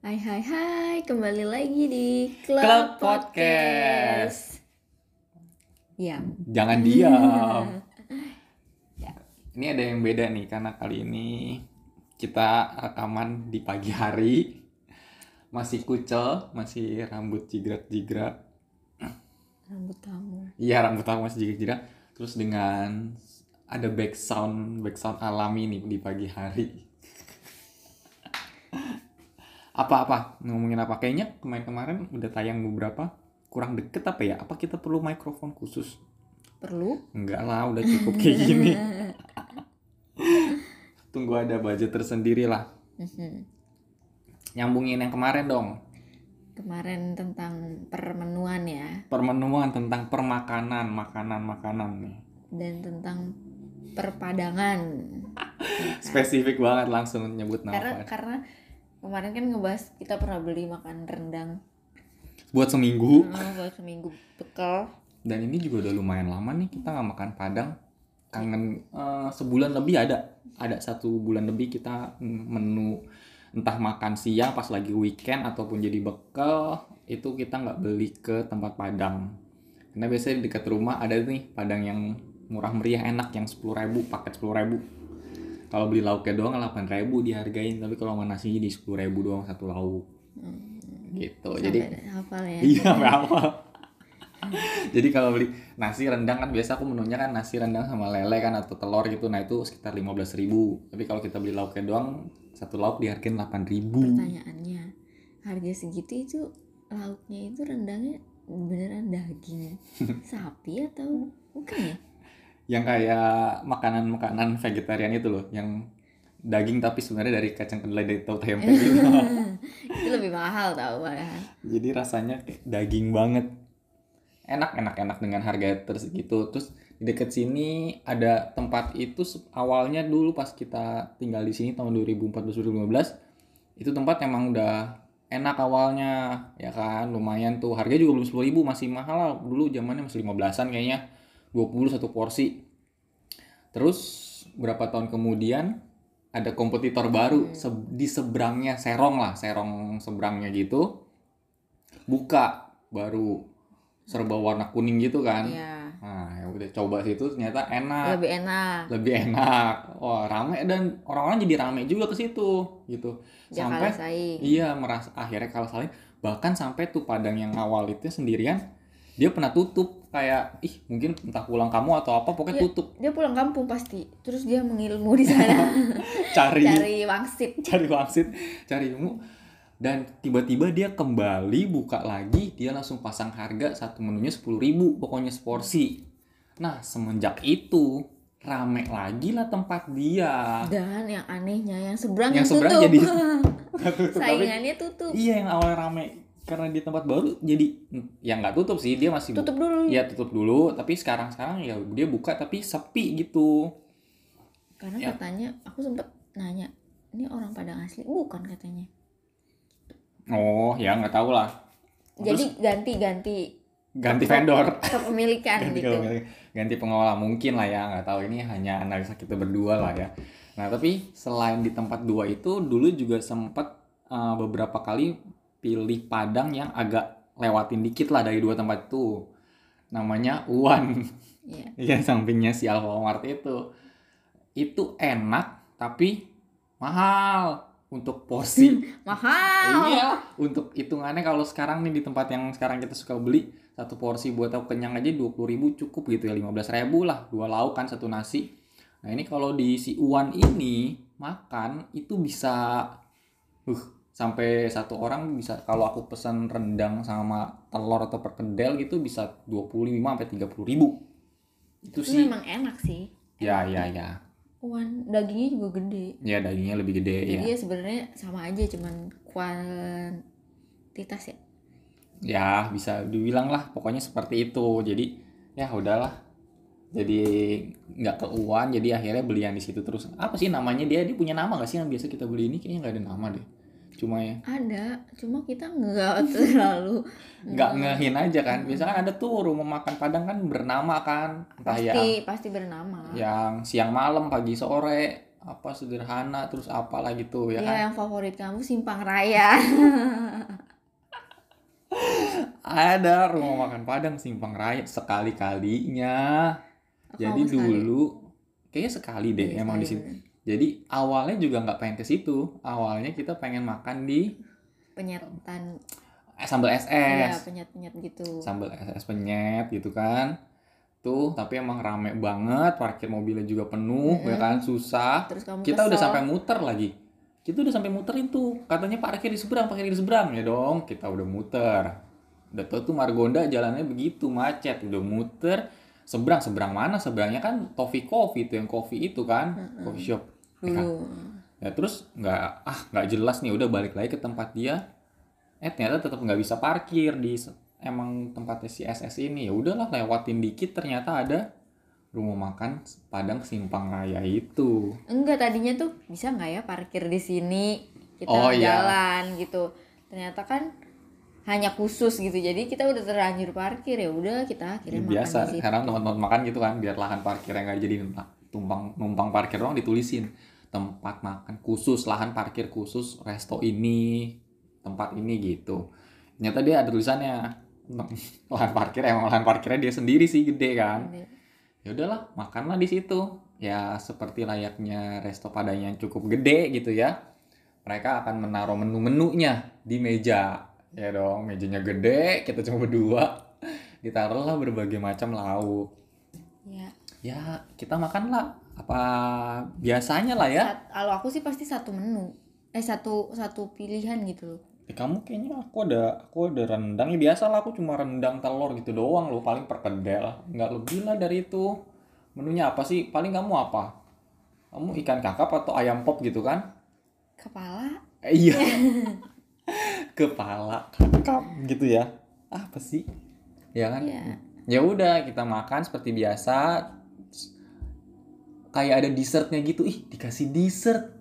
Hai hai hai, kembali lagi di Club, Club Podcast. Ya. Jangan diam. Ini ada yang beda nih karena kali ini kita rekaman di pagi hari. Masih kucel, masih rambut jigrak-jigrak. Rambut kamu. Iya, rambut aku masih jigrak-jigrak. Terus dengan ada back sound, back sound alami nih di pagi hari. Apa-apa? Ngomongin apa? Kayaknya kemarin-kemarin udah tayang beberapa kurang deket apa ya? Apa kita perlu mikrofon khusus? Perlu? Enggak lah, udah cukup kayak gini. Tunggu ada budget tersendiri lah. Mhm. Nyambungin yang kemarin dong. Kemarin tentang permenuan ya Permenuan tentang permakanan, makanan-makanan nih. dan tentang perpadangan. Spesifik banget langsung nyebut Karena nama. karena kemarin kan ngebahas kita pernah beli makan rendang Buat seminggu. oh, buat seminggu bekal. Dan ini juga udah lumayan lama nih kita nggak makan padang. Kangen eh, sebulan lebih ada. Ada satu bulan lebih kita menu entah makan siang pas lagi weekend ataupun jadi bekal itu kita nggak beli ke tempat padang. Karena biasanya dekat rumah ada nih padang yang murah meriah enak yang sepuluh ribu paket sepuluh ribu. Kalau beli lauknya doang 8 ribu dihargain tapi kalau sama nasi di sepuluh ribu doang satu lauk. Gitu. Jadi Sampai hafal ya. Iya, sampai awal. Jadi kalau beli nasi rendang kan biasa aku menunya kan nasi rendang sama lele kan atau telur gitu. Nah, itu sekitar 15.000 ribu Tapi kalau kita beli lauknya doang satu lauk dihargain 8.000 ribu Pertanyaannya, harga segitu itu lauknya itu rendangnya beneran daging sapi atau bukan ya? Yang kayak makanan-makanan vegetarian itu loh, yang daging tapi sebenarnya dari kacang kedelai dari tahu tempe gitu. itu lebih mahal tau malahan. Jadi rasanya kayak daging banget. Enak, enak, enak dengan harga tersegitu. Terus di dekat sini ada tempat itu awalnya dulu pas kita tinggal di sini tahun 2014-2015 itu tempat emang udah enak awalnya ya kan lumayan tuh harganya juga belum sepuluh ribu masih mahal lah dulu zamannya masih 15an kayaknya 20 satu porsi terus berapa tahun kemudian ada kompetitor baru se- di seberangnya Serong lah Serong seberangnya gitu buka baru serba warna kuning gitu kan. Iya, nah ya udah coba situ ternyata enak. Lebih enak. lebih enak. Wah rame dan orang-orang jadi rame juga ke situ gitu. Jangan sampai kalah saing. iya merasa akhirnya kalau saling bahkan sampai tuh padang yang awal itu sendirian dia pernah tutup kayak ih mungkin entah pulang kamu atau apa pokoknya Iya. tutup Dia pulang kampung pasti. Terus dia mengilmu di sana. cari Cari wangsit. cari wangsit cari ilmu dan tiba-tiba dia kembali buka lagi dia langsung pasang harga satu menunya sepuluh ribu pokoknya seporsi nah semenjak itu rame lagi lah tempat dia Dan yang anehnya yang seberang Yang yang seberang tutup. jadi- Saingannya tutup. iya yang awalnya rame karena di tempat baru jadi yang nggak tutup sih dia masih Tutup dulu. ya tutup dulu tapi sekarang sekarang ya dia buka tapi sepi gitu Karena Ya. katanya aku sempet nanya, ini orang Padang asli bukan katanya. oh ya nggak tahu lah Jadi ganti-ganti ganti vendor kepemilikan ganti gitu. ganti pengelola mungkin lah ya nggak tahu ini hanya analisa kita berdua lah ya nah tapi selain di tempat dua itu dulu juga sempat uh, beberapa kali pilih padang yang agak lewatin dikit lah dari dua tempat itu namanya Uwan Iya. Iya sampingnya si Alfamart itu itu enak tapi mahal untuk porsi Mahal. Iya, untuk hitungannya kalau sekarang nih di tempat yang sekarang kita suka beli satu porsi buat aku kenyang aja 20.000 cukup gitu ya 15.000 lah dua lauk kan satu nasi. Nah ini kalau di si Uwan ini makan itu bisa uh sampai satu orang bisa kalau aku pesan rendang sama telur atau perkedel gitu bisa 25 sampai 30 ribu. Itu Itu sih. memang enak sih. Ya ya ya. Wan dagingnya juga gede. Ya dagingnya lebih gede ya. Jadi ya sebenarnya sama aja cuman kuantitas ya. ya bisa dibilang lah pokoknya seperti itu jadi ya udahlah jadi nggak keuan jadi akhirnya beli yang di situ terus apa sih namanya dia dia punya nama gak sih yang biasa kita beli ini kayaknya nggak ada nama deh cuma ya? Ada, cuma kita nggak terlalu nggak ngehin aja kan? Biasa kan ada tuh rumah makan padang kan bernama kan? Entah ya. Pasti pasti bernama. yang siang malam pagi sore apa sederhana terus apalah gitu ya ya kan? yang favorit kamu simpang raya. Ada rumah makan Padang Simpang Raya sekali kalinya jadi sekali. dulu kayaknya sekali deh Iya, emang di bener. Jadi awalnya juga nggak pengen ke situ. Awalnya kita pengen makan di penyetan. Eh, sambal ya SS penyet penyet gitu. Sambal SS penyet gitu kan. Tuh tapi emang rame banget parkir mobilnya juga penuh ya Mm-mm. kan susah. Terus kamu kita udah sampai muter lagi. Kita udah sampai muterin tuh. Katanya parkir di seberang parkir di seberang. Ya dong kita udah muter. Udah tau tuh Margonda jalannya begitu macet. Udah muter seberang seberang mana? Seberangnya kan Toffee Coffee itu yang coffee itu kan. Mm-mm. coffee shop? Dulu. Ya terus nggak ah nggak jelas nih udah balik lagi ke tempat dia. Eh ternyata tetap nggak bisa parkir di emang tempatnya si SS ini. Ya udahlah lewatin dikit ternyata ada rumah makan Padang Simpang Raya itu. Enggak tadinya tuh bisa nggak ya parkir di sini? Kita Oh, iya. jalan gitu. Ternyata kan hanya khusus gitu. Jadi kita udah terlanjur parkir. Ya udah kita akhirnya makan biasa. di situ. Sekarang teman-teman makan gitu kan biar lahan parkir yang nggak jadi tumpang numpang parkir doang ditulisin. Tempat makan khusus lahan parkir khusus resto ini tempat ini gitu. Ternyata dia ada tulisannya. Lahan parkir emang lahan parkirnya dia sendiri sih gede kan? Ya udahlah makanlah di situ. Ya seperti layaknya resto padanya yang cukup gede gitu ya. Mereka akan menaruh menu-menunya di meja. Ya dong mejanya gede kita cuma berdua. Ditaruhlah berbagai macam lauk ya kita makanlah apa biasanya lah ya? Sat- kalau aku sih pasti satu menu. Eh satu satu pilihan gitu loh. Eh, kamu kayaknya aku ada aku ada rendang. Ya biasa lah aku cuma rendang telur gitu doang loh. Paling perkedel nggak lebih lah dari itu. Menunya apa sih? Paling kamu apa? Kamu ikan kakap atau ayam pop gitu kan? Kepala. Eh, iya. Kepala kakap gitu ya. Apa sih? Ya kan? Ya ya udah kita makan seperti biasa kayak ada dessertnya gitu. Ih dikasih dessert.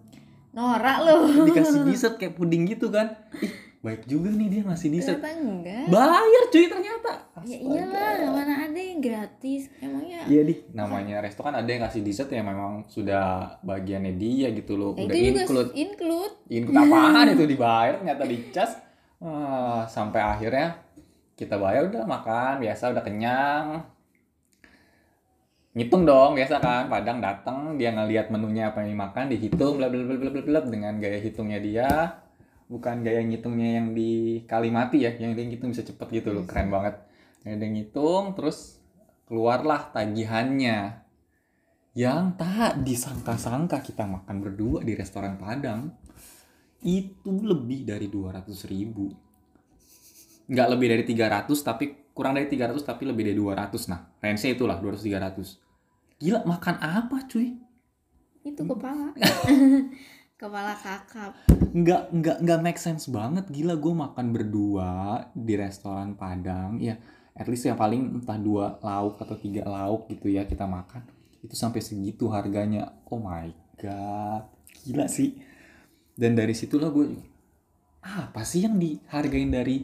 Norak loh. Dikasih dessert kayak puding gitu kan. Ih baik juga nih dia ngasih dessert. Ternyata enggak? Bayar cuy ternyata. Ya Astaga. iyalah mana ada yang gratis. Emangnya? Iya di. Namanya resto kan ada yang ngasih dessert yang memang sudah bagiannya dia gitu loh. Ya udah itu juga include. include. Include apaan itu? Dibayar ternyata dicas Ah, sampai akhirnya kita bayar udah makan biasa udah kenyang ngitung dong biasa kan. Padang datang dia ngelihat menunya apa yang dimakan dihitung bla bla bla bla bla dengan gaya hitungnya dia. Bukan gaya ngitungnya yang di Kalimati ya yang dia ngitung bisa cepet gitu loh keren banget. Yang dia ngitung terus keluarlah tagihannya. Yang tak disangka-sangka kita makan berdua di restoran Padang itu lebih dari 200 ribu. Nggak lebih dari 300 tapi kurang dari 300 tapi lebih dari 200 nah range itulah 200 300 gila makan apa cuy? Itu kepala. Kepala kakap. Nggak nggak nggak make sense banget. Gila gue makan berdua di restoran Padang. Ya at least yang paling entah dua lauk atau tiga lauk gitu ya kita makan. Itu sampai segitu harganya. Oh my god. Gila sih. Dan dari situlah gue apa sih yang dihargain dari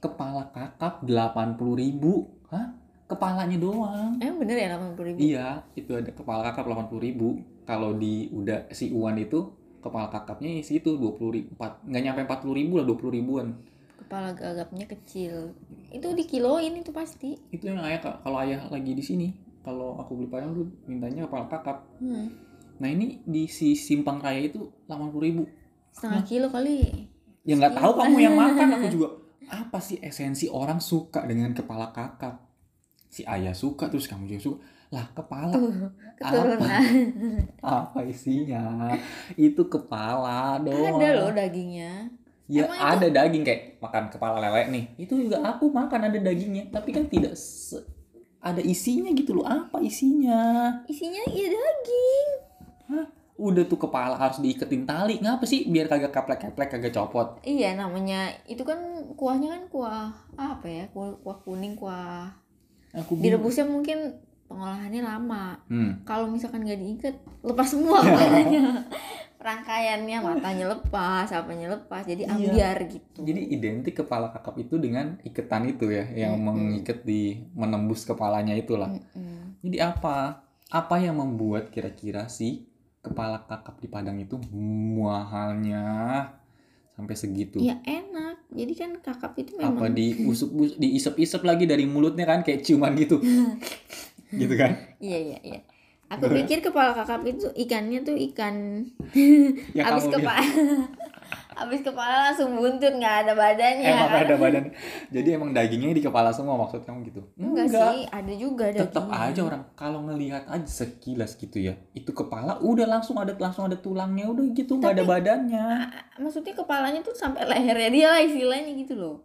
kepala kakap 80.000 ribu? Hah kepalanya doang emang bener ya 80 ribu Iya, itu ada kepala kakap 80.000 ribu. Kalau di udah si Uwan itu kepala kakapnya isi itu 20 ribu, nggak nyampe 40 ribu lah 20 ribuan. kepala gagapnya kecil itu dikiloin itu pasti Itu yang ayah kalau ayah lagi di sini. Kalau aku beli padang dulu mintanya kepala kakap. hmm. Nah ini di si Simpang Raya itu 80 ribu. setengah kilo kali Ya nggak tahu kamu yang makan aku juga. Apa sih esensi orang suka dengan kepala kakap? Si ayah suka terus kamu juga suka. Lah kepala tuh keturunan apa isinya? Itu kepala doang. ada loh dagingnya Ya Emang itu- ada daging kayak makan kepala lele nih. Itu juga aku makan ada dagingnya, tapi kan tidak se- ada isinya gitu loh. Apa isinya? isinya iya daging Udah tuh kepala harus diiketin tali. Ngapa sih? Biar kagak kaplek-kaplek, kagak copot. iya namanya itu kan kuahnya kan kuah apa ya kuah, kuah kuning kuah Aku direbusnya mungkin pengolahannya lama Hmm. kalau misalkan nggak diikat lepas semua kepalanya rangkaiannya matanya lepas apanya lepas jadi Iya. ambiar gitu Jadi identik kepala kakap itu dengan iketan itu ya, yang Mm-mm. mengikat di menembus kepalanya itulah. Mm-mm. Jadi apa? Apa yang membuat kira-kira si kepala kakap di Padang itu mahalnya sampai segitu. ya enak jadi kan kakap itu memang Apa diusap diisep-isep lagi dari mulutnya kan kayak ciuman gitu. gitu kan? iya iya iya aku pikir kepala kakap itu ikannya tuh ikan Ya habis kepala habis kepala langsung buntut nggak ada badannya Emang kan? ada badan. Jadi emang dagingnya di kepala semua maksud kamu gitu? enggak, sih ada juga Tetap dagingnya. aja orang kalau ngelihat aja sekilas gitu ya. Itu kepala udah langsung ada langsung ada tulangnya udah gitu nggak ada badannya. maksudnya kepalanya tuh sampai lehernya dia lah istilahnya gitu loh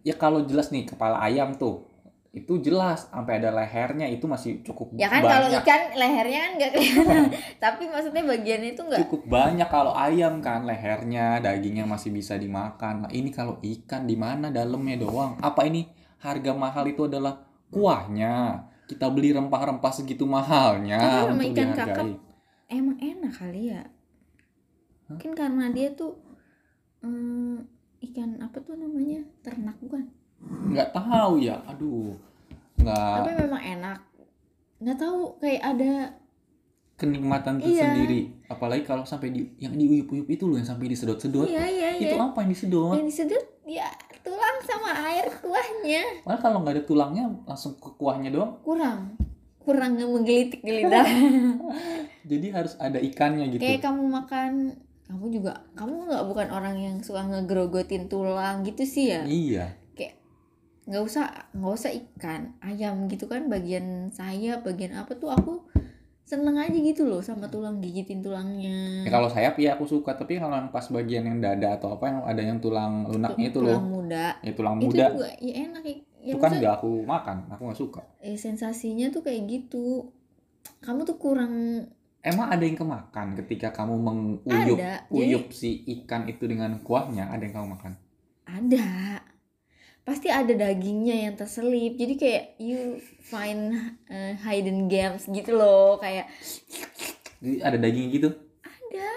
Ya kalau jelas nih kepala ayam tuh itu jelas sampai ada lehernya itu masih cukup ya kan kalau banyak. ikan lehernya kan nggak kelihatan tapi maksudnya bagiannya itu nggak cukup banyak kalau ayam kan lehernya dagingnya masih bisa dimakan. Nah, ini kalau ikan di mana dalamnya doang. Apa ini harga mahal itu adalah kuahnya. Kita beli rempah-rempah segitu mahalnya Tapi untuk ikan dihargai. kakap emang enak kali ya mungkin karena dia tuh hmm, ikan apa tuh namanya ternak bukan Nggak tahu ya. Aduh. Nggak tapi memang enak nggak tahu kayak ada kenikmatan Iya. tersendiri. Apalagi kalau sampai di yang diuyup-uyup itu loh yang sampai disedot-sedot. iya iya iya Itu apa yang disedot? yang disedot ya tulang sama air kuahnya Malah kalau nggak ada tulangnya langsung ke kuahnya doang. kurang kurang menggelitik di lidah Jadi harus ada ikannya gitu. kayak kamu makan kamu juga kamu nggak bukan orang yang suka ngegrogotin tulang gitu sih ya Iya. Nggak usah nggak usah ikan ayam gitu kan bagian saya bagian apa tuh aku seneng aja gitu loh sama tulang gigitin tulangnya. Ya, kalau sayap ya aku suka, tapi kalau yang pas bagian yang dada atau apa yang ada yang tulang lunaknya itu loh, tulang muda. Ya tulang itu muda, juga ya enak ya, ya itu kan nggak aku makan, aku nggak suka. eh, sensasinya tuh kayak gitu. Kamu tuh kurang Emang ada yang kemakan ketika kamu menguyup ada. jadi uyup si ikan itu dengan kuahnya, ada yang kamu makan? ada pasti ada dagingnya yang terselip. Jadi kayak you find uh, hidden games gitu loh kayak Jadi ada daging gitu? ada.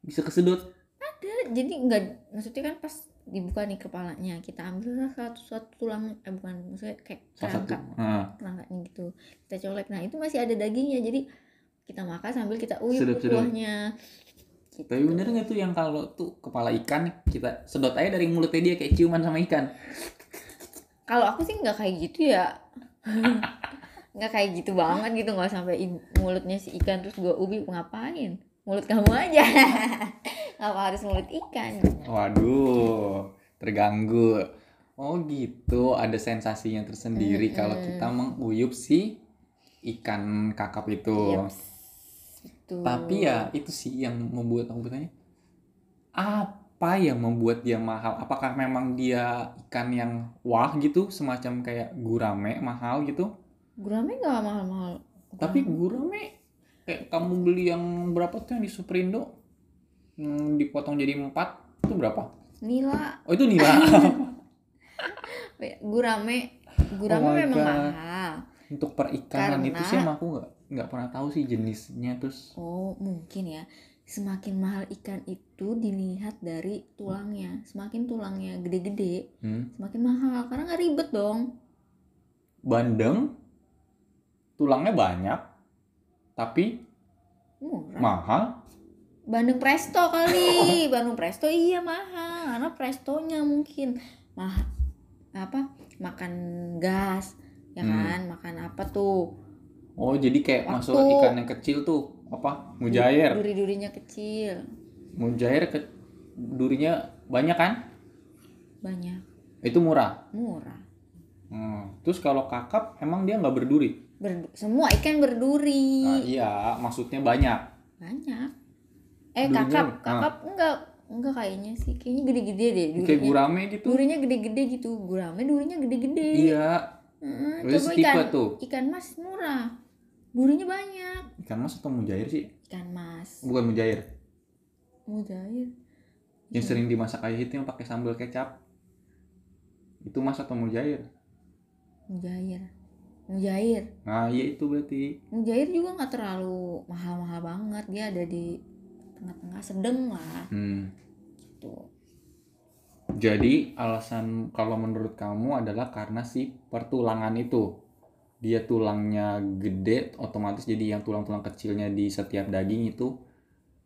Bisa kesedot? ada. Jadi enggak maksudnya kan pas dibuka nih kepalanya kita ambil satu satu tulang eh bukan maksudnya kayak kerangka kerangkanya gitu kita colek. Nah itu masih ada dagingnya. Jadi kita makan sambil kita Sedap-sedap. kuahnya gitu. tapi bener nggak tuh yang kalau tuh kepala ikan kita sedot aja dari mulutnya dia kayak ciuman sama ikan? kalau aku sih nggak kayak gitu ya nggak kayak gitu banget gitu nggak sampai mulutnya si ikan terus gua ubi ngapain mulut kamu aja ngapa harus mulut ikan Waduh, terganggu. Oh gitu, ada sensasinya tersendiri kalau Mm-mm. kita menguyup si ikan kakap itu. Yaps. Gitu. Tapi ya itu sih yang membuat aku bertanya, apa yang membuat dia mahal? Apakah memang dia ikan yang wah gitu, semacam kayak gurame mahal gitu? gurame nggak mahal-mahal Tapi gurame kayak kamu beli yang berapa tuh yang di Superindo, yang dipotong jadi empat itu berapa? nila Oh itu nila. gurame gurame Oh memang God. mahal Untuk perikanan itu sih Karena- emang aku nggak nggak pernah tahu sih jenisnya terus. oh mungkin ya semakin mahal ikan itu dilihat dari tulangnya semakin tulangnya gede-gede Hmm. semakin mahal karena nggak ribet dong Bandeng tulangnya banyak tapi murah mahal. Bandung Presto kali Bandung Presto iya mahal karena prestonya mungkin mahal apa makan gas ya Hmm. kan makan apa tuh Oh jadi kayak Waktu- masuk ikan yang kecil tuh apa mujair. duri-durinya kecil Mujair ke durinya banyak kan? banyak Itu murah. murah Hmm. Terus kalau kakap emang dia nggak berduri? Berdu- semua ikan berduri Nah, iya, maksudnya banyak. banyak eh Durinya- kakap ah. kakap enggak enggak kayaknya sih kayaknya gede-gede deh Kayak durinya gurame gitu. durinya gede-gede gitu gurame durinya gede-gede Iya. Mm, Terus coba ikan tuh. ikan mas murah durinya banyak Ikan mas atau mujair sih? ikan mas Bukan mujair. mujair Yang sering dimasak kayak itu yang pakai sambal kecap. Itu mas atau mujair? mujair mujair Nah, iya itu berarti. mujair juga nggak terlalu mahal-mahal banget dia ada di tengah-tengah sedang lah Hmm. tuh Jadi alasan kalau menurut kamu adalah karena si pertulangan itu. Dia tulangnya gede, otomatis jadi yang tulang-tulang kecilnya di setiap daging itu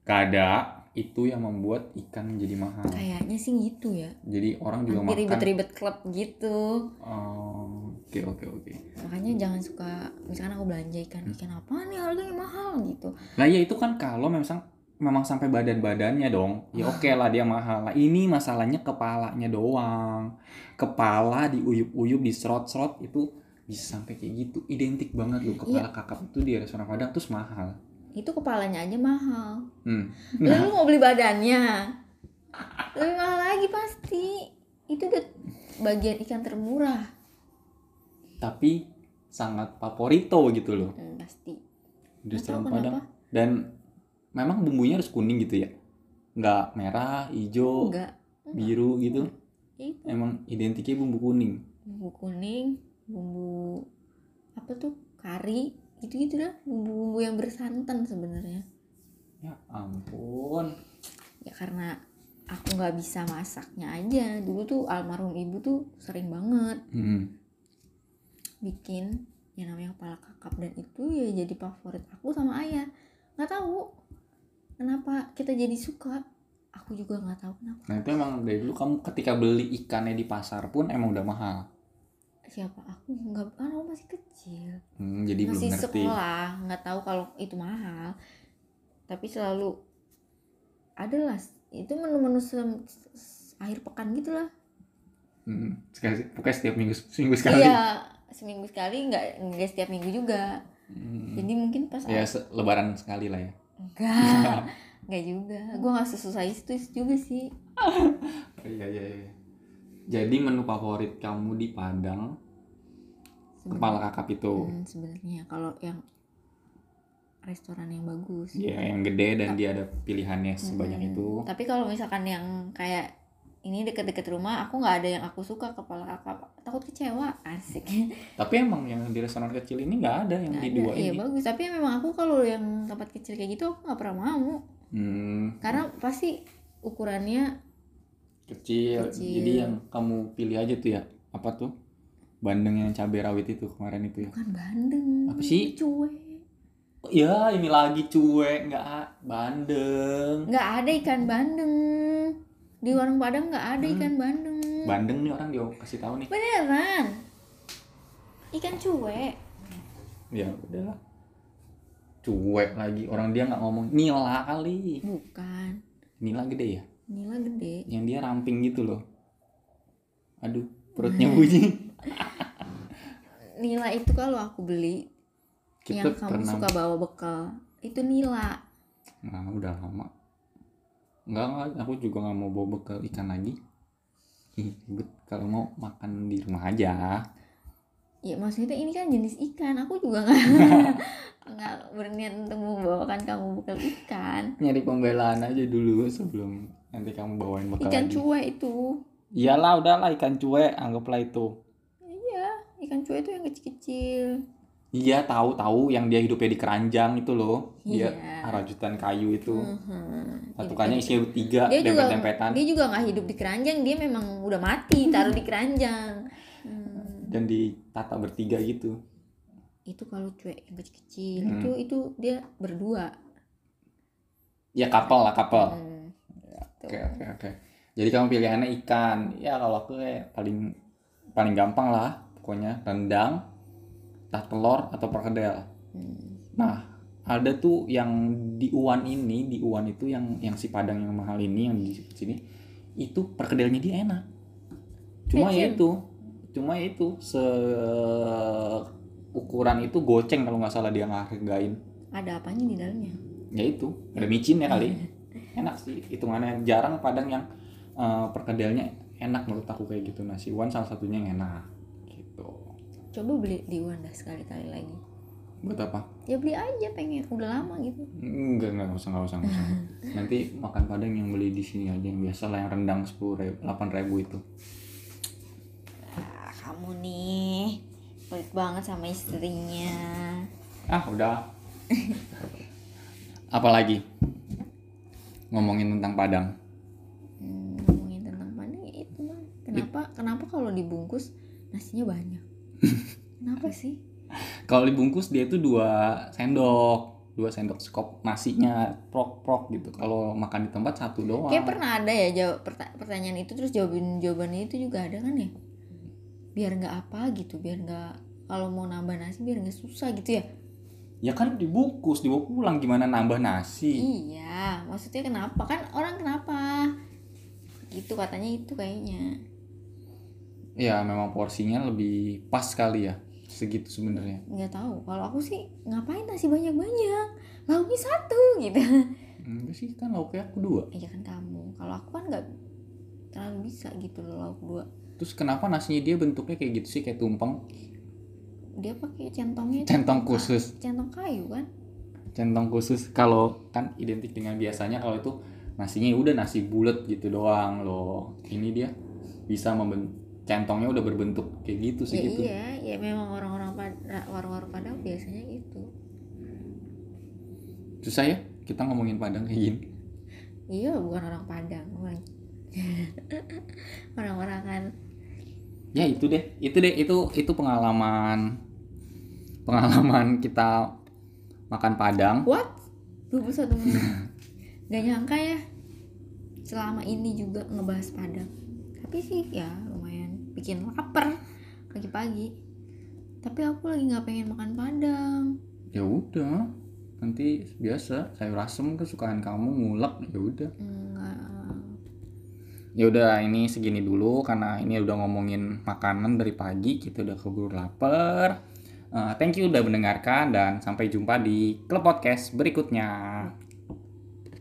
Gak ada itu yang membuat ikan menjadi mahal. kayaknya sih gitu ya Jadi orang juga hampir makan. ribet-ribet klub gitu Oh, Oke oke oke. makanya jangan suka misalkan aku belanja ikan ikan apa nih harganya mahal gitu Nah ya itu kan kalau memang memang sampai badan-badannya dong. Ya oke lah dia mahal. Nah, ini masalahnya kepalanya doang. Kepala diuyup-uyup, diserot-serot itu bisa sampai kayak gitu. Identik banget loh kepala kakap itu di restoran Padang terus mahal. itu kepalanya aja mahal Hmm. lalu mau beli badannya lebih mahal lagi pasti itu udah bagian ikan termurah Tapi sangat favorito gitu loh Hmm, pasti di restoran Padang. kenapa. Dan memang bumbunya harus kuning gitu ya. Nggak merah, hijau, enggak biru gitu. itu Emang identiknya bumbu kuning. bumbu kuning bumbu apa tuh kari gitu gitu dah bumbu-bumbu yang bersantan sebenarnya Ya ampun. ya karena aku nggak bisa masaknya aja dulu tuh almarhum ibu tuh sering banget Hmm. bikin yang namanya kepala kakap dan itu ya jadi favorit aku sama ayah nggak tahu kenapa kita jadi suka aku juga nggak tahu kenapa Nah itu emang dari dulu kamu ketika beli ikannya di pasar pun emang udah mahal. Siapa aku nggak kan aku masih kecil Hmm, jadi belum masih ngerti. sekolah nggak tahu kalau itu mahal tapi selalu adalah itu menu-menu akhir pekan gitulah Hmm, sekali, pokoknya setiap minggu seminggu sekali. iya seminggu sekali nggak nggak setiap minggu juga Hmm. jadi mungkin pas Ya lebaran sekali lah ya. enggak enggak juga gue nggak sesusah itu juga sih Iya iya iya. Jadi menu favorit kamu di Padang kepala kakap itu. Hmm, sebenarnya kalau yang restoran yang bagus Ya yang gede dan dia ada pilihannya sebanyak Hmm, itu. tapi kalau misalkan yang kayak ini deket-deket rumah aku nggak ada yang aku suka kepala kakap takut kecewa asik Tapi emang yang di restoran kecil ini nggak ada yang Nggak di ada. dua iya ini. bagus tapi memang aku kalau yang tempat kecil kayak gitu aku nggak pernah mau Hmm, karena pasti ukurannya kecil. Kecil. Jadi yang kamu pilih aja tuh ya. Apa tuh? Bandeng yang cabai rawit itu kemarin itu ya. bukan bandeng Apa sih? cuek Ya ini lagi cuek nggak bandeng. nggak ada ikan bandeng di warung padang nggak ada Hmm. ikan bandeng Bandeng nih orang dia kasih tahu nih. beneran ikan cuek Ya udahlah. Cuek lagi orang dia nggak ngomong nila kali. bukan Nila gede ya. Nila gede Yang dia ramping gitu loh. Aduh perutnya bunyi. nila itu kalau aku beli Kita yang kamu pernah. suka bawa bekal itu nila Nah udah lama. Enggak enggak. Aku juga nggak mau bawa bekal ikan lagi. Ih, ribet. Kalau mau makan di rumah aja. ya maksudnya ini kan jenis ikan aku juga nggak nggak berniat untuk membawakan kamu bekal ikan Nyari pembelaan aja dulu sebelum nanti kamu bawain bekal ikan lagi. cuek itu Iyalah udahlah ikan cuek anggaplah itu. iya ikan cuek itu yang kecil-kecil Iya tahu tahu yang dia hidupnya di keranjang itu loh. Dia Iya. rajutan kayu itu. Mhm. Satukannya isinya tiga dia juga dempet-dempetan dia juga nggak hidup di keranjang dia memang udah mati taruh di keranjang Hmm. dan ditata bertiga gitu. itu kalau cuek yang kecil-kecil Hmm. itu itu dia berdua Ya kapal lah kapal. Hmm. Oke oke oke. Jadi kamu pilihannya ikan. Ya kalau aku kayak paling paling gampang lah pokoknya rendang, tah telur atau perkedel. Hmm. Nah, ada tuh yang di Uwan ini, di Uwan itu yang yang si Padang yang mahal ini yang di sini itu perkedelnya dia enak. Cuma ya Micin. itu, cuma ya itu se ukuran itu goceng kalau nggak salah dia ngehargain. ada apanya di dalamnya Ya itu, ada micinnya kali. Enak sih, hitungannya jarang Padang yang eh, perkedelnya enak menurut aku kayak gitu. Nasi Uwan salah satunya yang enak gitu. coba beli di Wanda sekali-kali lagi Buat apa? ya beli aja pengen udah lama gitu Enggak, enggak, usah, enggak usah, enggak usah. Nanti makan padang yang beli di sini aja yang biasa lah yang rendang sepuluh ribu, delapan ribu itu. ah, kamu nih pelit banget sama istrinya Ah, udah. Apalagi ngomongin tentang padang. Hmm, ngomongin tentang pandang ya itu mah kenapa kenapa kalau dibungkus nasinya banyak kenapa sih Kalau dibungkus dia itu dua sendok. dua sendok skop nasinya prok prok gitu kalau makan di tempat satu doang Kayak pernah ada ya jawab perta- pertanyaan itu terus jawaban jawabannya itu juga ada kan ya? Biar nggak apa gitu, biar nggak kalau mau nambah nasi biar nggak susah gitu ya? Ya kan dibungkus dibawa pulang gimana nambah nasi Iya, maksudnya kenapa kan orang kenapa? Gitu katanya itu kayaknya. ya memang porsinya lebih pas kali ya segitu sebenarnya Nggak tahu. Kalau aku sih ngapain nasi banyak banyak? Lauknya satu gitu. enggak sih kan lauknya aku dua Iya kan kamu. Kalau aku kan nggak terlalu bisa gitu loh lauk dua. terus kenapa nasinya dia bentuknya kayak gitu sih kayak tumpeng Dia pakai centongnya. centong ka- khusus Centong kayu kan? centong khusus kalau kan identik dengan biasanya kalau itu nasinya udah nasi bulat gitu doang loh ini dia bisa membentuk centongnya udah berbentuk kayak gitu sih ya gitu iya, ya memang orang-orang pada warung-warung Padang biasanya gitu. susah ya kita ngomongin padang kayak gini Iya, bukan orang Padang, orang orang-orang kan ya itu deh itu deh itu itu pengalaman pengalaman kita makan padang What? 21 menit. Gak nyangka ya. Selama ini juga ngebahas Padang. Tapi sih ya lumayan bikin lapar pagi-pagi. Tapi aku lagi nggak pengen makan Padang. ya udah nanti biasa sayur asem kesukaan kamu ngulek ya udah Enggak. Ya udah ini segini dulu karena ini udah ngomongin makanan dari pagi kita udah keburu lapar. Eh, thank you udah mendengarkan dan sampai jumpa di klub podcast berikutnya